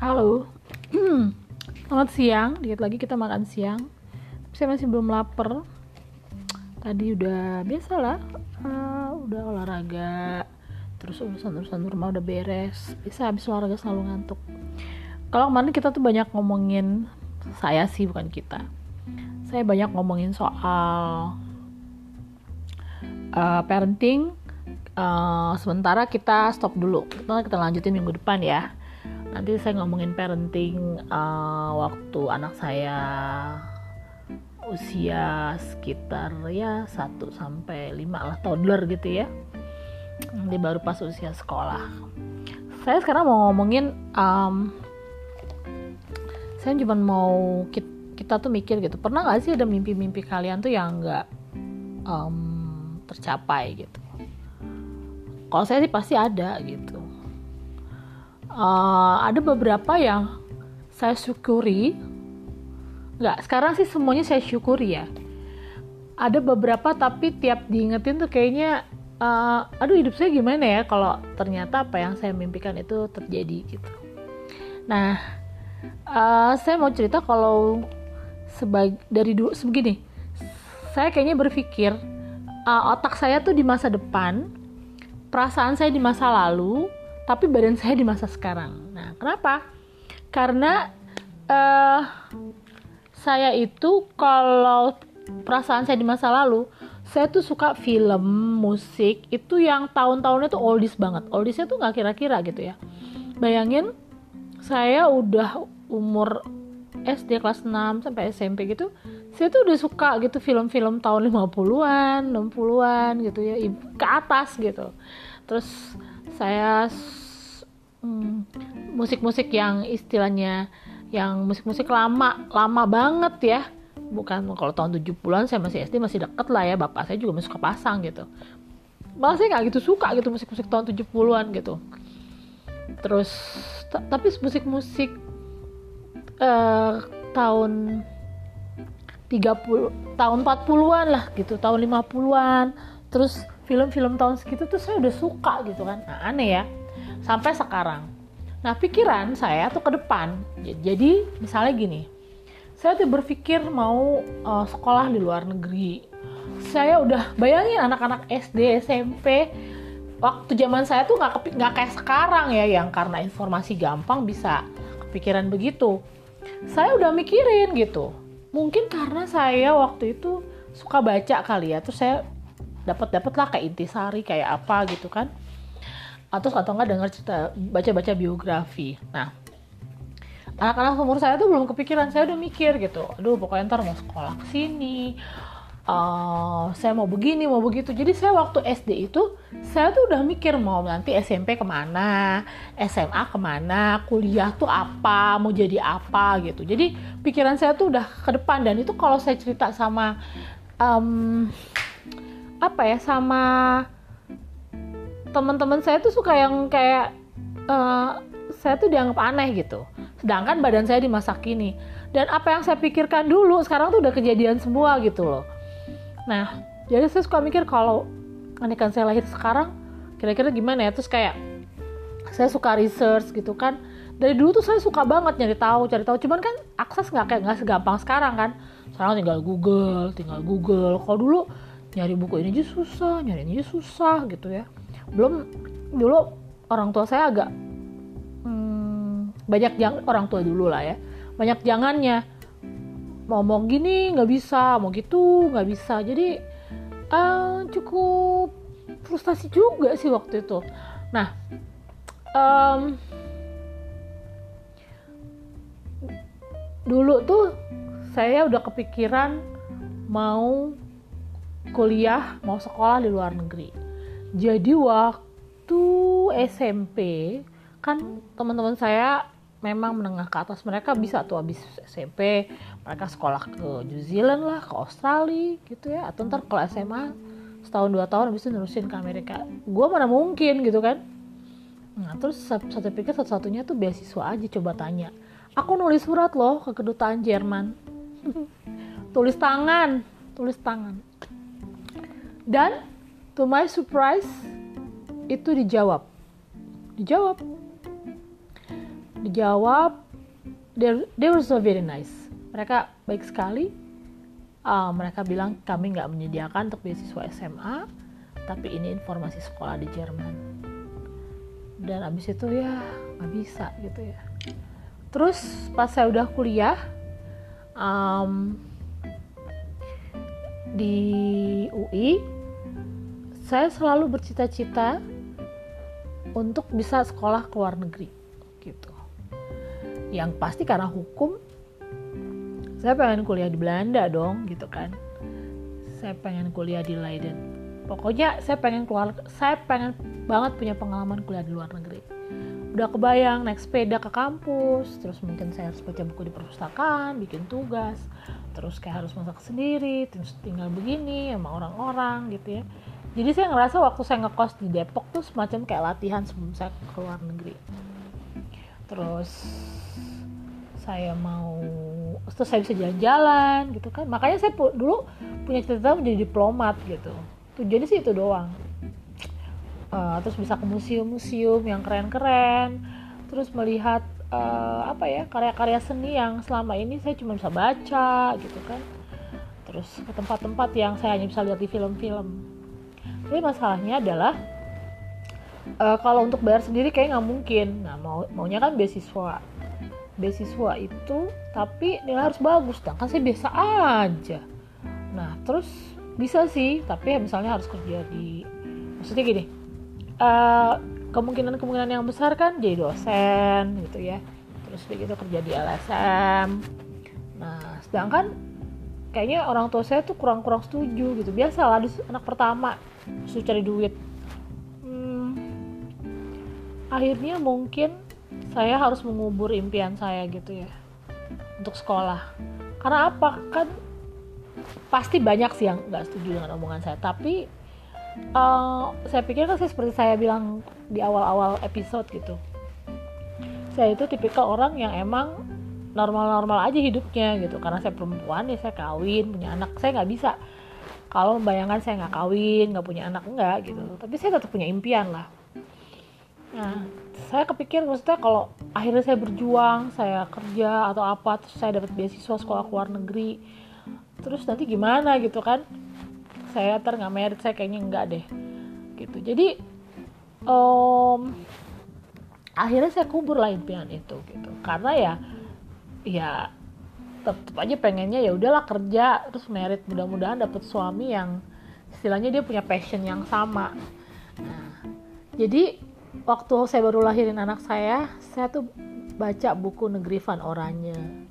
Halo, selamat siang. Dikit lagi kita makan siang. Tapi saya masih belum lapar. Tadi udah biasa lah, uh, udah olahraga. Terus urusan-urusan rumah udah beres. Bisa habis olahraga selalu ngantuk. Kalau kemarin kita tuh banyak ngomongin, saya sih bukan kita. Saya banyak ngomongin soal uh, parenting. Uh, sementara kita stop dulu. Kita lanjutin minggu depan ya nanti saya ngomongin parenting uh, waktu anak saya usia sekitar ya 1 sampai 5 lah toddler gitu ya. Dia baru pas usia sekolah. Saya sekarang mau ngomongin um, saya cuma mau kita, kita tuh mikir gitu pernah gak sih ada mimpi-mimpi kalian tuh yang nggak um, tercapai gitu? Kalau saya sih pasti ada gitu uh, ada beberapa yang saya syukuri. Nggak sekarang sih semuanya saya syukuri ya. Ada beberapa tapi tiap diingetin tuh kayaknya uh, aduh hidup saya gimana ya kalau ternyata apa yang saya mimpikan itu terjadi gitu. Nah uh, saya mau cerita kalau sebagai dari dulu sebegini. Saya kayaknya berpikir uh, otak saya tuh di masa depan perasaan saya di masa lalu tapi badan saya di masa sekarang. Nah, kenapa? Karena uh, saya itu kalau perasaan saya di masa lalu, saya tuh suka film, musik itu yang tahun-tahunnya tuh oldies banget. Oldiesnya tuh nggak kira-kira gitu ya. Bayangin saya udah umur SD kelas 6 sampai SMP gitu, saya tuh udah suka gitu film-film tahun 50-an, 60-an gitu ya, ke atas gitu. Terus saya Hmm, musik-musik yang istilahnya yang musik-musik lama lama banget ya. Bukan kalau tahun 70-an saya masih SD masih deket lah ya bapak saya juga masih suka pasang gitu. Malah saya nggak gitu suka gitu musik-musik tahun 70-an gitu. Terus tapi musik-musik uh, tahun 30 tahun 40-an lah gitu tahun 50-an terus film-film tahun segitu tuh saya udah suka gitu kan nah, aneh ya sampai sekarang. Nah, pikiran saya tuh ke depan. Jadi, misalnya gini, saya tuh berpikir mau uh, sekolah di luar negeri. Saya udah bayangin anak-anak SD, SMP, waktu zaman saya tuh nggak nggak kayak sekarang ya, yang karena informasi gampang bisa kepikiran begitu. Saya udah mikirin gitu. Mungkin karena saya waktu itu suka baca kali ya, terus saya dapat dapat lah kayak intisari kayak apa gitu kan. Atau atau nggak dengar cerita baca-baca biografi. Nah anak-anak umur saya tuh belum kepikiran saya udah mikir gitu. Aduh pokoknya ntar mau sekolah ke sini uh, saya mau begini mau begitu. Jadi saya waktu SD itu saya tuh udah mikir mau nanti SMP ke mana SMA ke mana kuliah tuh apa mau jadi apa gitu. Jadi pikiran saya tuh udah ke depan. Dan itu kalau saya cerita sama um, apa ya sama teman-teman saya tuh suka yang kayak uh, saya tuh dianggap aneh gitu. Sedangkan badan saya di masa kini. Dan apa yang saya pikirkan dulu sekarang tuh udah kejadian semua gitu loh. Nah, jadi saya suka mikir kalau kan saya lahir sekarang kira-kira gimana ya? Terus kayak saya suka research gitu kan. Dari dulu tuh saya suka banget nyari tahu, cari tahu. Cuman kan akses nggak kayak nggak segampang sekarang kan. Sekarang tinggal Google, tinggal Google. Kalau dulu nyari buku ini aja susah, nyari ini aja susah gitu ya. Belum dulu orang tua saya agak hmm, banyak yang orang tua dulu lah ya banyak jangannya. Mau mau gini nggak bisa mau gitu nggak bisa. Jadi uh, cukup frustasi juga sih waktu itu. Nah um, dulu tuh saya udah kepikiran mau kuliah mau sekolah di luar negeri. Jadi waktu SMP kan teman-teman saya memang menengah ke atas mereka bisa tuh habis SMP mereka sekolah ke New Zealand lah ke Australia gitu ya. Atau ntar kalau SMA setahun dua tahun habis itu nerusin ke Amerika. Gue mana mungkin gitu kan. Nah terus saya pikir satu-satunya tuh beasiswa aja coba tanya. Aku nulis surat loh ke kedutaan Jerman. Tulis tangan tulis tangan dan to my surprise itu dijawab. Dijawab. Dijawab. They, were so very nice. Mereka baik sekali. Uh, mereka bilang kami nggak menyediakan untuk beasiswa SMA tapi ini informasi sekolah di Jerman. Dan abis itu ya nggak bisa gitu ya. Terus pas saya udah kuliah um, di UI saya selalu bercita-cita untuk bisa sekolah ke luar negeri gitu. Yang pasti karena hukum saya pengen kuliah di Belanda dong gitu kan. Saya pengen kuliah di Leiden. Pokoknya saya pengen keluar saya pengen banget punya pengalaman kuliah di luar negeri. Udah kebayang naik sepeda ke kampus terus mungkin saya harus baca buku di perpustakaan bikin tugas terus kayak harus masak sendiri terus tinggal begini sama orang-orang gitu ya jadi saya ngerasa waktu saya ngekos di Depok tuh semacam kayak latihan sebelum saya ke luar negeri. Terus saya mau terus saya bisa jalan-jalan gitu kan. Makanya saya dulu punya cita-cita menjadi diplomat gitu. Tujuannya sih itu doang. Uh, terus bisa ke museum-museum yang keren-keren. Terus melihat uh, apa ya karya-karya seni yang selama ini saya cuma bisa baca gitu kan. Terus ke tempat-tempat yang saya hanya bisa lihat di film-film tapi masalahnya adalah uh, kalau untuk bayar sendiri kayak nggak mungkin. Nah mau maunya kan beasiswa. Beasiswa itu tapi nilai harus bagus sedangkan saya biasa aja. Nah terus bisa sih tapi ya misalnya harus kerja di maksudnya gini uh, kemungkinan-kemungkinan yang besar kan jadi dosen gitu ya. Terus begitu kerja di LSM nah sedangkan kayaknya orang tua saya tuh kurang-kurang setuju gitu. Biasa lah anak pertama susah cari duit. Hmm, akhirnya mungkin saya harus mengubur impian saya gitu ya untuk sekolah. Karena apa? Kan pasti banyak sih yang nggak setuju dengan omongan saya. Tapi uh, saya pikir kan saya seperti saya bilang di awal-awal episode gitu. Saya itu tipikal orang yang emang normal-normal aja hidupnya gitu. Karena saya perempuan ya saya kawin punya anak. Saya nggak bisa kalau membayangkan saya nggak kawin nggak punya anak enggak gitu. Tapi saya tetap punya impian lah. Nah saya kepikir maksudnya kalau akhirnya saya berjuang saya kerja atau apa terus saya dapat beasiswa sekolah ke luar negeri terus nanti gimana gitu kan? Saya ter nggak merit saya kayaknya enggak deh gitu. Jadi um, akhirnya saya kubur lah impian itu gitu. Karena ya ya tetap aja pengennya ya udahlah kerja terus merit. Mudah-mudahan dapet suami yang istilahnya dia punya passion yang sama. Nah jadi waktu saya baru lahirin anak saya saya tuh baca buku Negeri Van Oranye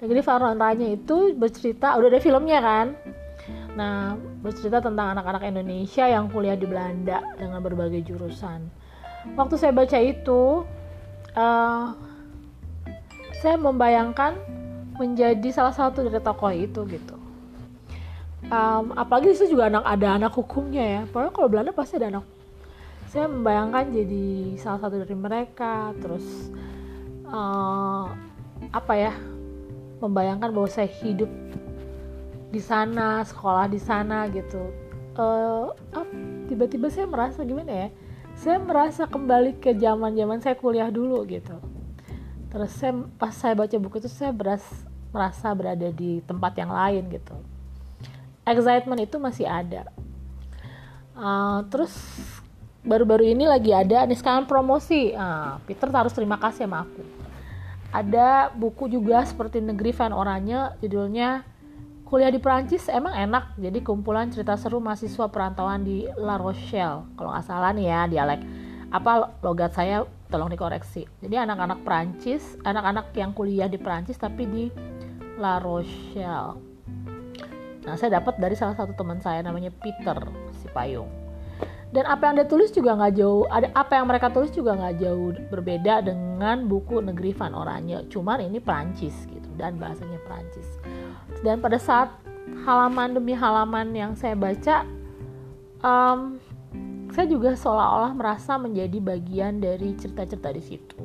Negeri Van Oranye itu bercerita udah ada filmnya kan? Nah bercerita tentang anak-anak Indonesia yang kuliah di Belanda dengan berbagai jurusan. Waktu saya baca itu uh, saya membayangkan menjadi salah satu dari tokoh itu gitu. Um, apalagi itu juga anak ada anak hukumnya ya. Pokoknya kalau Belanda pasti ada anak. Saya membayangkan jadi salah satu dari mereka terus uh, apa ya membayangkan bahwa saya hidup di sana sekolah di sana gitu. Uh, tiba-tiba saya merasa gimana ya? Saya merasa kembali ke zaman zaman saya kuliah dulu gitu terus saya pas saya baca buku itu saya beras, merasa berada di tempat yang lain gitu. Excitement itu masih ada. Uh, terus baru-baru ini lagi ada nih sekarang promosi. Uh, Peter harus terima kasih sama aku. Ada buku juga seperti Negeri Van Oranye judulnya kuliah di Perancis emang enak. Jadi kumpulan cerita seru mahasiswa perantauan di La Rochelle. Kalau nggak salah nih ya dialek apa logat saya? Tolong dikoreksi. Jadi anak-anak Prancis anak-anak yang kuliah di Prancis tapi di La Rochelle. Nah saya dapat dari salah satu teman saya namanya Peter si payung. Dan apa yang dia tulis juga nggak jauh ada apa yang mereka tulis juga nggak jauh berbeda dengan buku Negeri Van Oranye cuman ini Prancis gitu dan bahasanya Prancis dan pada saat halaman demi halaman yang saya baca um, saya juga seolah-olah merasa menjadi bagian dari cerita-cerita di situ.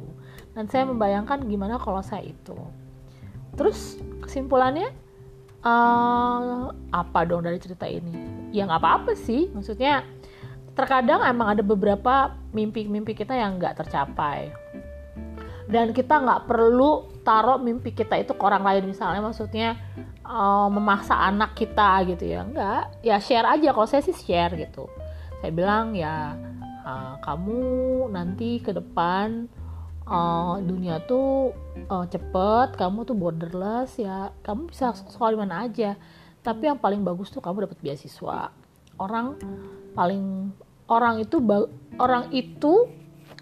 Dan saya membayangkan gimana kalau saya itu. Terus kesimpulannya uh, apa dong dari cerita ini? Ya nggak apa-apa sih. Maksudnya terkadang emang ada beberapa mimpi-mimpi kita yang nggak tercapai. Dan kita nggak perlu taruh mimpi kita itu ke orang lain. Misalnya maksudnya uh, memaksa anak kita gitu ya. Enggak ya share aja. Kalau saya sih share gitu saya bilang ya uh, kamu nanti ke depan uh, dunia tuh uh, cepet kamu tuh borderless ya kamu bisa sekolah di mana aja. Tapi yang paling bagus tuh kamu dapat beasiswa. Orang paling orang itu orang itu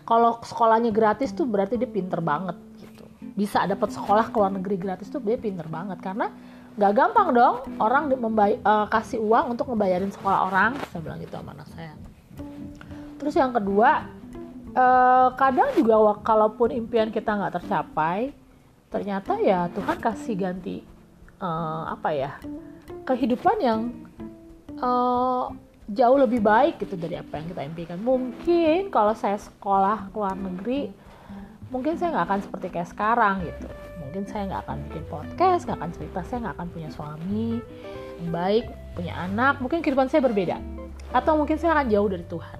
kalau sekolahnya gratis tuh berarti dia pinter banget gitu. Bisa dapat sekolah ke luar negeri gratis tuh dia pinter banget karena nggak gampang dong. Orang membay uh, kasih uang untuk ngebayarin sekolah orang. Saya bilang gitu sama anak saya. Terus yang kedua uh, kadang juga kalaupun impian kita nggak tercapai ternyata ya Tuhan kasih ganti uh, apa ya kehidupan yang uh, jauh lebih baik gitu dari apa yang kita impikan. Mungkin kalau saya sekolah ke luar negeri, mungkin saya nggak akan seperti kayak sekarang gitu. Mungkin saya nggak akan bikin podcast, nggak akan cerita, saya nggak akan punya suami baik, punya anak. Mungkin kehidupan saya berbeda. Atau mungkin saya akan jauh dari Tuhan.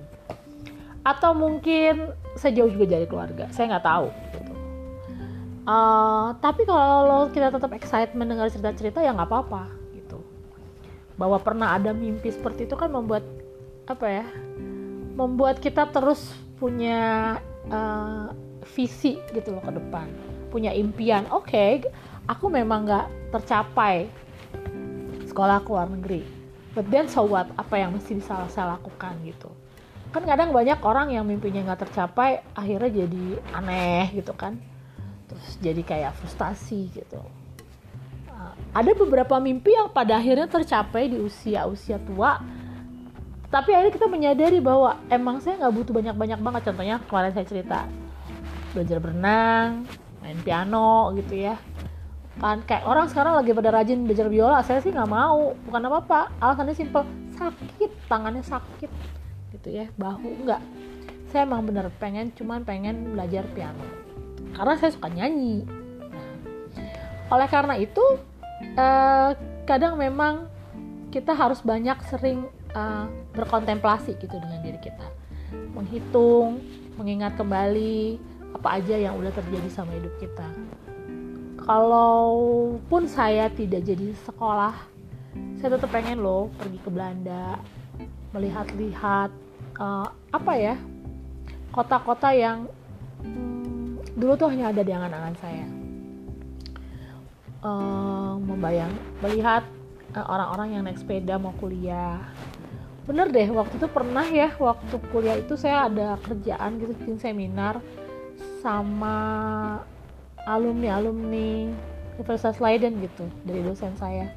Atau mungkin saya jauh juga dari keluarga. Saya nggak tahu. Gitu. Uh, tapi kalau kita tetap excited mendengar cerita-cerita ya nggak apa-apa bahwa pernah ada mimpi seperti itu kan membuat apa ya membuat kita terus punya uh, visi gitu loh ke depan. Punya impian. Oke okay, aku memang nggak tercapai sekolah ke luar negeri. But then so what? Apa yang mesti bisa saya lakukan gitu? Kan kadang banyak orang yang mimpinya nggak tercapai akhirnya jadi aneh gitu kan. Terus jadi kayak frustasi gitu. Ada beberapa mimpi yang pada akhirnya tercapai di usia-usia tua. Tapi akhirnya kita menyadari bahwa emang saya nggak butuh banyak-banyak banget. Contohnya kemarin saya cerita belajar berenang main piano gitu ya. Kan kayak orang sekarang lagi pada rajin belajar biola saya sih nggak mau bukan apa apa alasannya simpel sakit tangannya sakit gitu ya bahu nggak. Saya emang bener pengen cuman pengen belajar piano. Karena saya suka nyanyi. Nah, oleh karena itu uh, kadang memang kita harus banyak sering uh, berkontemplasi gitu dengan diri kita. Menghitung mengingat kembali apa aja yang udah terjadi sama hidup kita. Kalaupun saya tidak jadi sekolah saya tetap pengen loh pergi ke Belanda melihat-lihat uh, apa ya kota-kota yang hmm, dulu tuh hanya ada di angan-angan saya. Uh, membayang melihat eh, orang-orang yang naik sepeda mau kuliah. Bener deh waktu itu pernah ya waktu kuliah itu saya ada kerjaan gitu bikin seminar sama alumni alumni Universitas Leiden gitu dari dosen saya.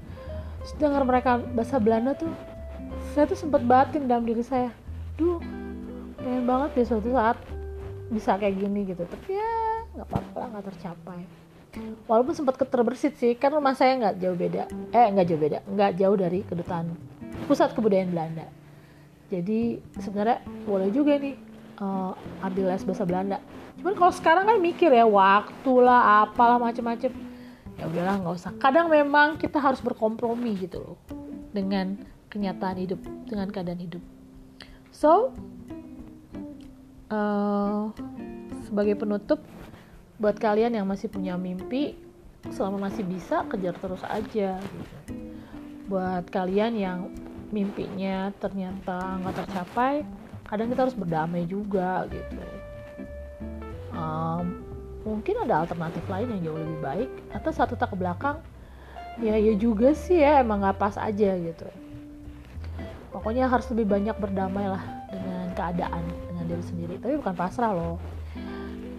Terus dengar mereka bahasa Belanda tuh saya tuh sempat batin dalam diri saya. Duh pengen banget deh suatu saat bisa kayak gini gitu. Tapi ya nggak apa-apa nggak tercapai. Walaupun sempat keterbersit sih kan rumah saya nggak jauh beda. Eh nggak jauh beda nggak jauh dari kedutaan pusat kebudayaan Belanda. Jadi sebenarnya boleh juga nih uh, ambil les bahasa Belanda cuman kalau sekarang kan mikir ya waktu lah apalah macem-macem. Ya udahlah nggak usah. Kadang memang kita harus berkompromi gitu loh dengan kenyataan hidup dengan keadaan hidup. So uh, sebagai penutup buat kalian yang masih punya mimpi selama masih bisa kejar terus aja gitu. buat kalian yang mimpinya ternyata nggak tercapai kadang kita harus berdamai juga gitu um, mungkin ada alternatif lain yang jauh lebih baik. Atau satu tak ke belakang ya ya juga sih ya emang nggak pas aja gitu. Pokoknya harus lebih banyak berdamai lah dengan keadaan dengan diri sendiri. Tapi bukan pasrah loh.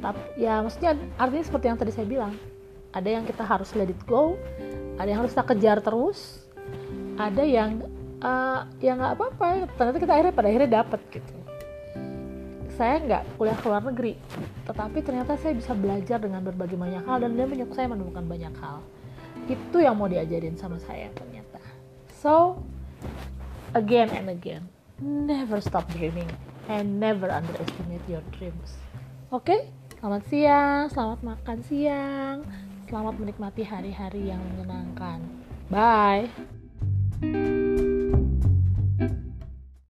Tapi ya maksudnya artinya seperti yang tadi saya bilang. Ada yang kita harus let it go ada yang harus kita kejar terus ada yang uh, ya nggak apa-apa. Ternyata kita akhirnya pada akhirnya dapat gitu saya nggak kuliah ke luar negeri tetapi ternyata saya bisa belajar dengan berbagai banyak hal dan dia menyukai saya menemukan banyak hal itu yang mau diajarin sama saya ternyata so again and again never stop dreaming and never underestimate your dreams oke okay? Selamat siang, selamat makan siang, selamat menikmati hari-hari yang menyenangkan. Bye.